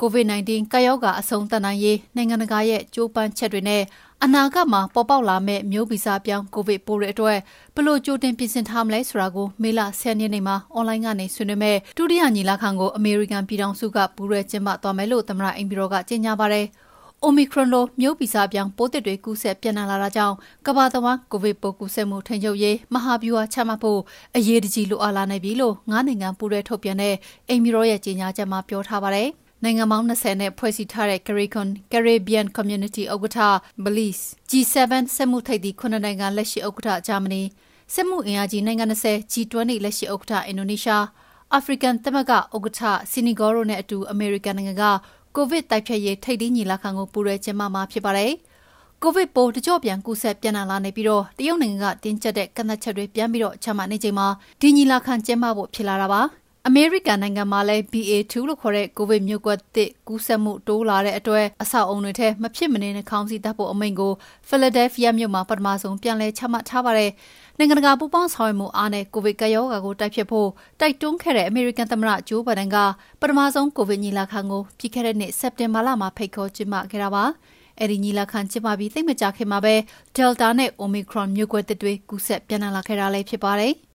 COVID-19 ကပ်ရောဂါအဆုံးသတ်နိုင်ရေးနိုင်ငံတကာရဲ့ကြိုးပမ်းချက်တွေနဲ့အနာဂတ်မှာပေါ်ပေါက်လာမယ့်မျိုးဗီဇပြောင်းကိုဗစ်ပိုးတွေအတွက်ဘယ်လိုကြိုတင်ပြင်ဆင်ထားမလဲဆိုတာကိုမေလ10ရက်နေ့မှာအွန်လိုင်းကနေဆွေးနွေးမဲ့ဒုတိယညီလာခံကိုအမေရိကန်ပြည်ထောင်စုကပူးရဲကျင်းပသွားမယ်လို့သမ္မတအိမ်ပြည်တော်ကကြေညာပါတယ်။ Omicron လိုမျိုးဗီဇပြောင်းပိုးသစ်တွေကူးစက်ပြန့်နှံ့လာတာကြောင့်ကမ္ဘာတဝန်းကိုဗစ်ပိုးကူးစက်မှုထိန်းချုပ်ရေးမဟာဗျူဟာချမှတ်ဖို့အရေးတကြီးလိုအပ်လာနေပြီလို့ငါးနိုင်ငံပူးတွဲထုတ်ပြန်တဲ့အိမ်ပြည်တော်ရဲ့ကြေညာချက်မှာပြောထားပါတယ်။ နိုင်ငံပေါင်း20နဲ့ဖွဲ့စည်းထားတဲ့ CARICOM Caribbean Community ဥက္ကဋ္ဌ Belize G7 စက်မှုထိပ်သီး9နိုင်ငံလက်ရှိဥက္ကဋ္ဌဂျာမနီစက်မှုအင်အားကြီးနိုင်ငံ20 G20 လက်ရှိဥက္ကဋ္ဌအင်ဒိုနီးရှားအာဖရိကန်သမဂ္ဂဥက္ကဋ္ဌဆီနီဂေါတို့နဲ့အတူအမေရိကန်နိုင်ငံကကိုဗစ်တိုက်ဖျက်ရေးထိပ်သီးညီလာခံကိုပူးရဲကျင်းပမှာဖြစ်ပါတယ်။ကိုဗစ်ပိုးတကြော့ပြန်ကူးစက်ပြန့်နှံ့လာနေပြီးတော့တရုတ်နိုင်ငံကတင်းကျပ်တဲ့ကန့်သတ်ချက်တွေပြန်ပြီးတော့ချမှတ်နေချိန်မှာဒီညီလာခံကျင်းပဖို့ဖြစ်လာတာပါ။ အမေရိကန်နိုင်ငံမှာလည်း BA.2 လို့ခေါ်တဲ့ကိုဗစ်မျိုးကွဲသစ်ကူးစက်မှုတိုးလာတဲ့အတွက်အဆောက်အုံတွေထဲမဖြစ်မနေနှာခေါင်းစည်းတပ်ဖို့အမိန့်ကိုဖီလာဒဲလ်ဖီးယားမြို့မှာပထမဆုံးပြန်လည်ချမှတ်ထားပါတယ်။နိုင်ငံတကာပူးပေါင်းဆောင်ရွက်မှုအားနဲ့ကိုဗစ်ကပ်ရောဂါကိုတိုက်ဖျက်ဖို့တိုက်တွန်းခဲ့တဲ့အမေရိကန်သမ္မတဂျိုးဘိုင်ဒန်ကပထမဆုံးကိုဗစ်ညီလာခံကိုပြီးခဲ့တဲ့နှစ်စက်တင်ဘာလမှာဖိတ်ခေါ်ကျင်းပခဲ့တာပါ။အဲဒီညီလာခံကျင်းပပြီးသိပ်မကြာခင်မှာပဲ Delta နဲ့ Omicron မျိုးကွဲသစ်တွေကူးစက်ပြန့်နှံ့လာခဲ့တာလည်းဖြစ်ပါတယ်။